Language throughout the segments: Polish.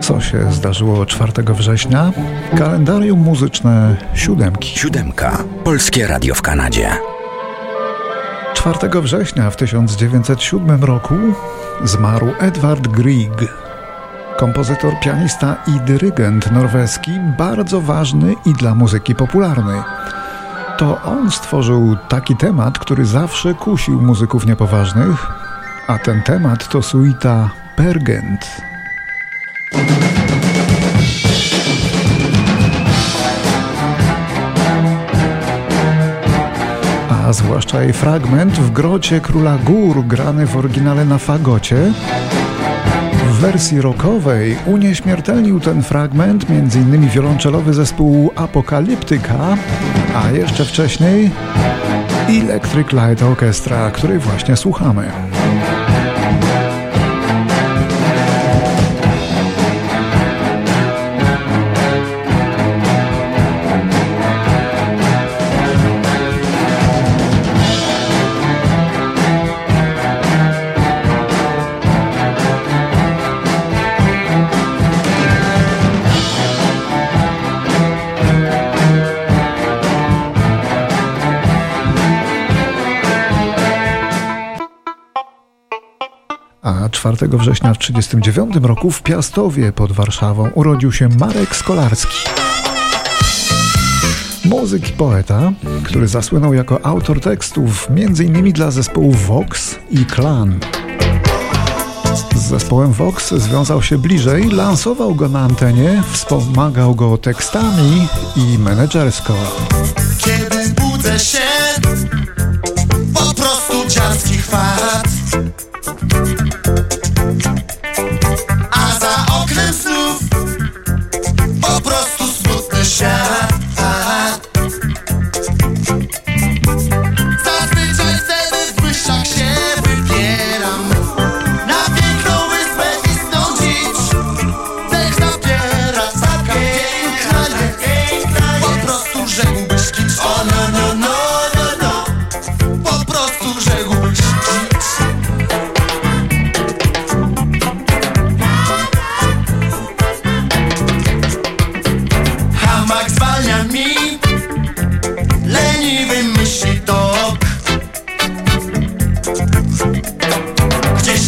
Co się zdarzyło 4 września? Kalendarium muzyczne siódemki. Siódemka. Polskie Radio w Kanadzie. 4 września w 1907 roku zmarł Edvard Grieg, kompozytor, pianista i dyrygent norweski, bardzo ważny i dla muzyki popularnej. To on stworzył taki temat, który zawsze kusił muzyków niepoważnych, a ten temat to suita Pergent. a zwłaszcza jej fragment w grocie Króla Gór, grany w oryginale na fagocie. W wersji rockowej unieśmiertelnił ten fragment m.in. wiolonczelowy zespół Apokaliptyka, a jeszcze wcześniej Electric Light Orchestra, której właśnie słuchamy. 4 września w 1939 roku w Piastowie pod Warszawą urodził się Marek Skolarski. Muzyk i poeta, który zasłynął jako autor tekstów m.in. dla zespołów Vox i Clan. Z zespołem Vox związał się bliżej, lansował go na antenie, wspomagał go tekstami i menedżersko. Kiedy budzę się, po prostu dziarski chwat.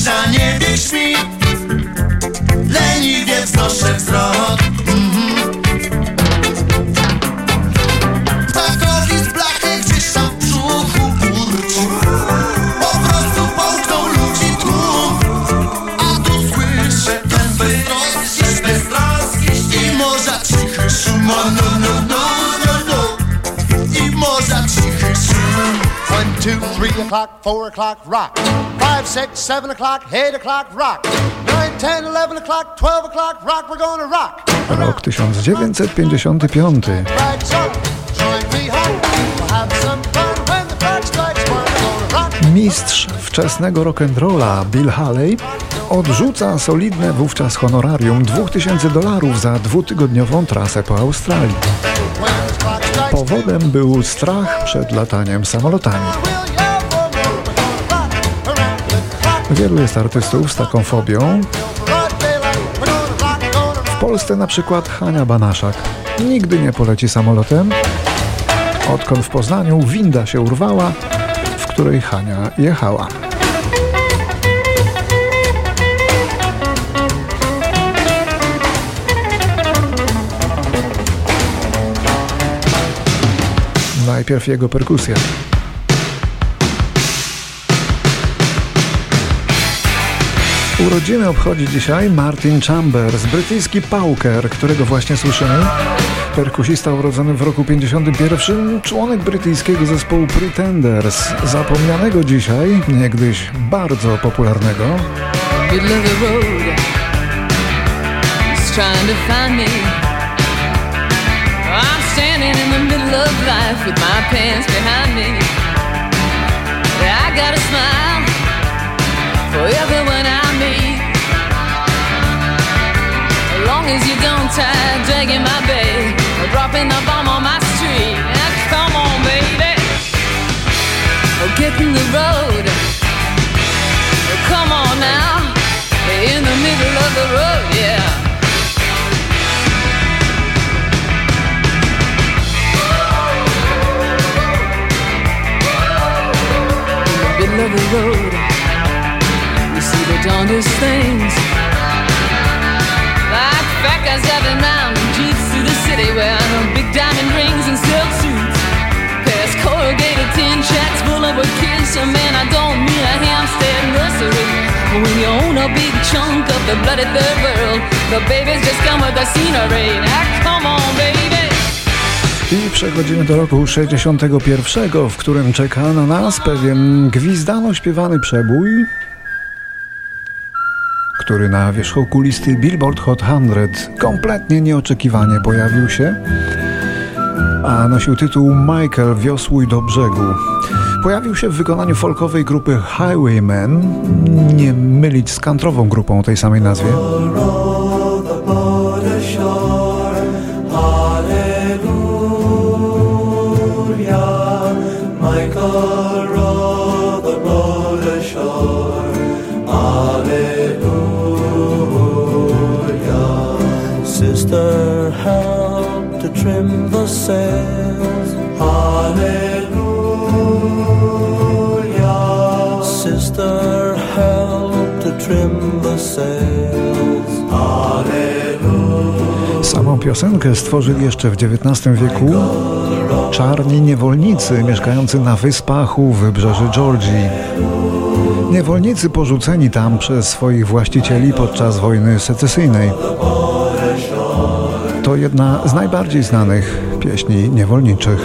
Gdzieś na niebie śpi Leniwie wznoszę wzrok Mhm. Ptakowi z blachy gdzieś tam w brzuchu burczy. Po prostu połknął ludzi tłum. A tu słyszę ten beztroski, beztroski I morza cichy szum. O no no no no no. I morza cichy szum. One, two, three o'clock, four o'clock, rock. Five, six, seven o'clock, eight o'clock, rock. Nine, ten, eleven o'clock, twelve o'clock, rock. We're gonna rock. Rok 1955. Flags up, join me home. We'll have some fun when the flag strikes one. We're gonna rock. Mistrz wczesnego rock'n'rolla Bill Haley odrzuca solidne wówczas honorarium 2000 dolarów za dwutygodniową trasę po Australii. Powodem był strach przed lataniem samolotami. Wielu jest artystów z taką fobią. W Polsce na przykład Hania Banaszak nigdy nie poleci samolotem, odkąd w Poznaniu winda się urwała, w której Hania jechała. Najpierw jego perkusja. Urodziny obchodzi dzisiaj Martin Chambers, brytyjski pauker, którego właśnie słyszymy. Perkusista urodzony w roku 51, członek brytyjskiego zespołu Pretenders, zapomnianego dzisiaj, niegdyś bardzo popularnego. for everyone As you don't try dragging my bag or dropping the bomb on my street. Now, come on, baby. Or get in the road. come on now. In the middle of the road, yeah. In the middle of the road, you see the darndest things. Guys driving round in jeeps through the city wearing big diamond rings and silk suits. Corrugated tin shacks full of man, I don't mean a nursery. When you own a big chunk of the bloody third world, the babies just come with the scenery. Now come on, baby. I przechodzimy do roku 61, w którym czeka na nas pewien gwizdano śpiewany przebój, który na wierzchołku listy Billboard Hot 100 kompletnie nieoczekiwanie pojawił się, a nosił tytuł Michael Wiosłuj do brzegu. Pojawił się w wykonaniu folkowej grupy Highwaymen, nie mylić z kantrową grupą o tej samej nazwie. Sails. Hallelujah. Sister helped to trim the sails. Hallelujah. Samą piosenkę stworzyli jeszcze w XIX wieku czarni niewolnicy mieszkający na wyspach u wybrzeży Georgii. Niewolnicy porzuceni tam przez swoich właścicieli podczas wojny secesyjnej. To jedna z najbardziej znanych pieśni niewolniczych.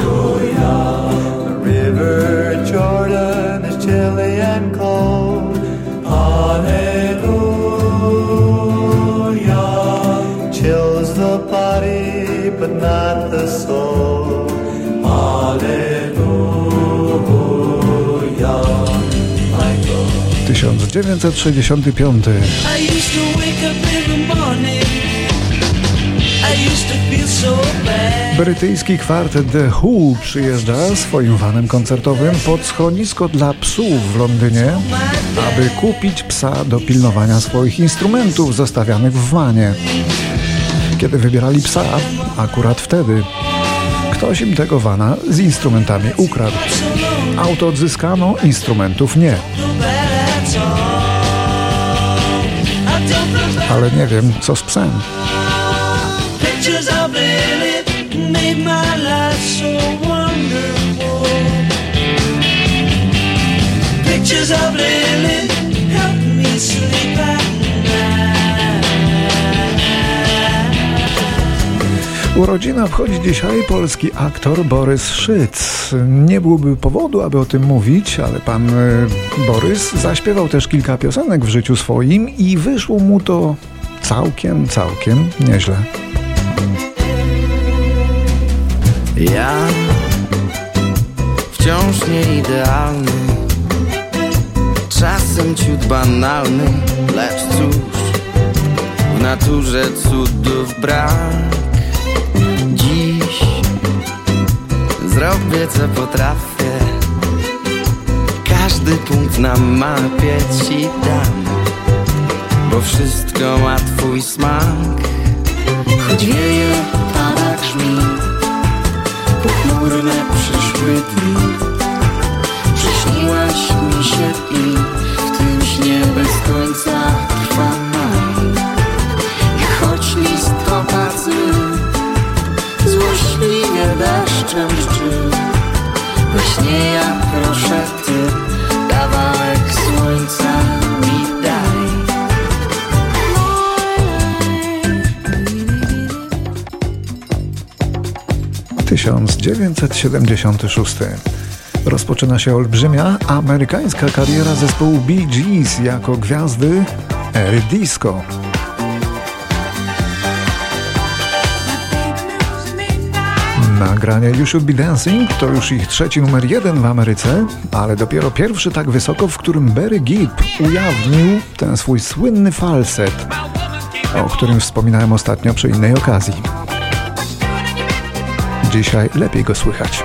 River Jordan is chilly Brytyjski kwartet The Who przyjeżdża swoim vanem koncertowym pod schronisko dla psów w Londynie, aby kupić psa do pilnowania swoich instrumentów zostawianych w vanie. Kiedy wybierali psa, akurat wtedy ktoś im tego vana z instrumentami ukradł. Auto odzyskano, instrumentów nie. Ale nie wiem, co z psem. Urodziny obchodzi dzisiaj polski aktor Borys Szyc. Nie byłoby powodu, aby o tym mówić, ale pan e, Borys zaśpiewał też kilka piosenek w życiu swoim i wyszło mu to całkiem, całkiem nieźle. Ja wciąż nieidealny, czasem ciut banalny, lecz cóż, w naturze cudów brak. Dziś zrobię co potrafię, każdy punkt na mapie ci dam, bo wszystko ma twój smak. Choć wieje, 1976. Rozpoczyna się olbrzymia amerykańska kariera zespołu Bee Gees jako gwiazdy ery disco. Nagranie You Should Be Dancing to już ich trzeci numer jeden w Ameryce, ale dopiero pierwszy tak wysoko, w którym Barry Gibb ujawnił ten swój słynny falset, o którym wspominałem ostatnio przy innej okazji. Dzisiaj lepiej go słychać.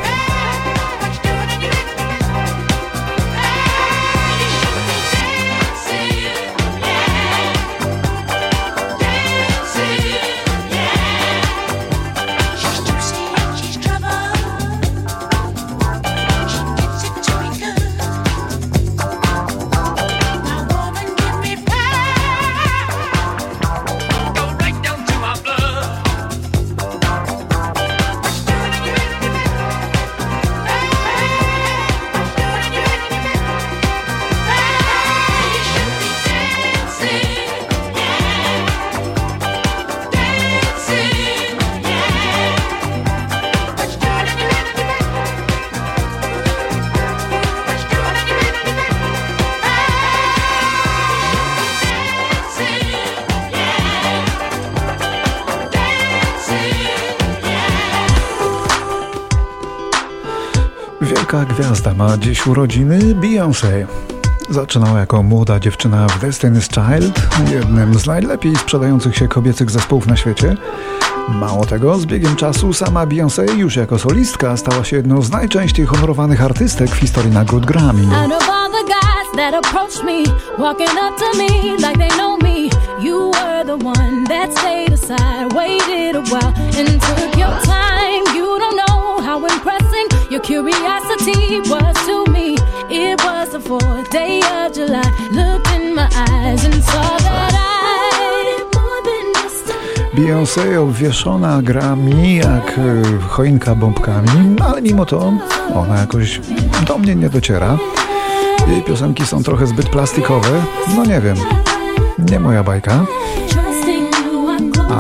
Wielka gwiazda ma dziś urodziny Beyoncé. Zaczynała jako młoda dziewczyna w Destiny's Child, jednym z najlepiej sprzedających się kobiecych zespołów na świecie. Mało tego, z biegiem czasu sama Beyoncé już jako solistka stała się jedną z najczęściej honorowanych artystek w historii nagród Grammy. You how impressing your curiosity was to me. It was the fourth day of July, looked in my eyes and saw that I Beyoncé obwieszona Grammy jak y, choinka bombkami, ale mimo to ona jakoś do mnie nie dociera. Jej piosenki są trochę zbyt plastikowe, no nie wiem, nie moja bajka,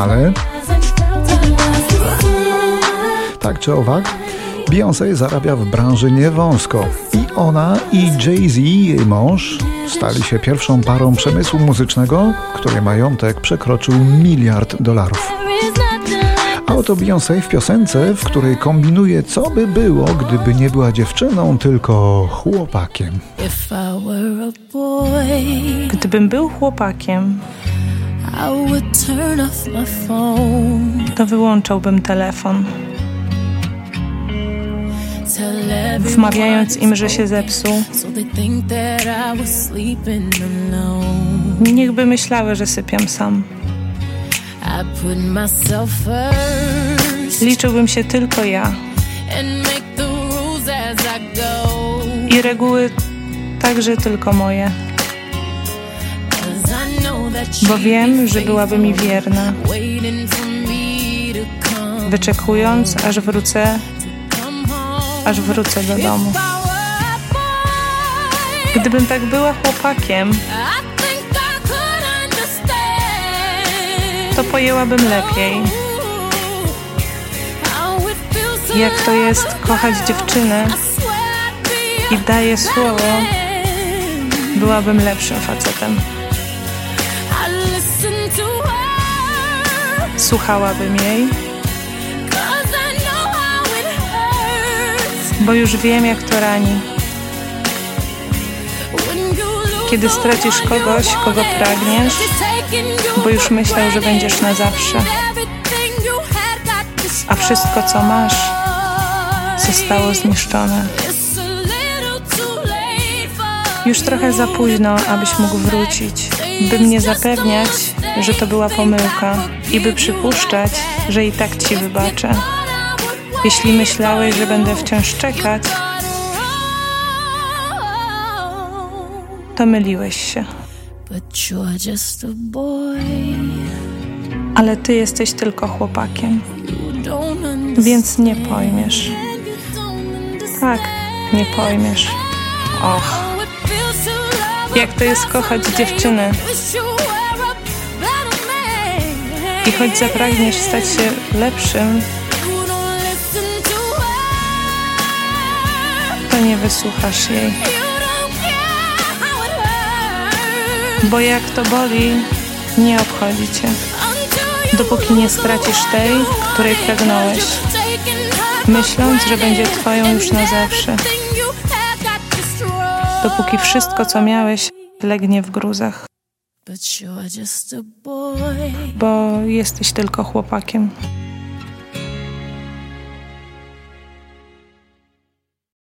ale tak czy owak, Beyoncé zarabia w branży niewąsko i ona i Jay-Z, jej mąż, stali się pierwszą parą przemysłu muzycznego, której majątek przekroczył miliard dolarów. A oto Beyoncé w piosence, w której kombinuje, co by było, gdyby nie była dziewczyną, tylko chłopakiem. Gdybym był chłopakiem, to wyłączałbym telefon, wmawiając im, że się zepsuł. Niechby myślały, że sypiam sam. Liczyłbym się tylko ja I reguły także tylko moje, bo wiem, że byłaby mi wierna, wyczekując, aż wrócę. Aż wrócę do domu. Gdybym tak była chłopakiem, to pojęłabym lepiej, jak to jest kochać dziewczynę I daję słowo, byłabym lepszym facetem. Słuchałabym jej, bo już wiem, jak to rani. Kiedy stracisz kogoś, kogo pragniesz, bo już myślał, że będziesz na zawsze. A wszystko, co masz, zostało zniszczone. Już trochę za późno, abyś mógł wrócić, by mnie zapewniać, że to była pomyłka i by przypuszczać, że i tak ci wybaczę. Jeśli myślałeś, że będę wciąż czekać, to myliłeś się. Ale ty jesteś tylko chłopakiem, więc nie pojmiesz. Tak, nie pojmiesz. Och, jak to jest kochać dziewczynę. I choć zapragniesz stać się lepszym, to nie wysłuchasz jej. Bo jak to boli, nie obchodzi cię. Dopóki nie stracisz tej, której pragnąłeś, myśląc, że będzie twoją już na zawsze. Dopóki wszystko, co miałeś, legnie w gruzach, bo jesteś tylko chłopakiem.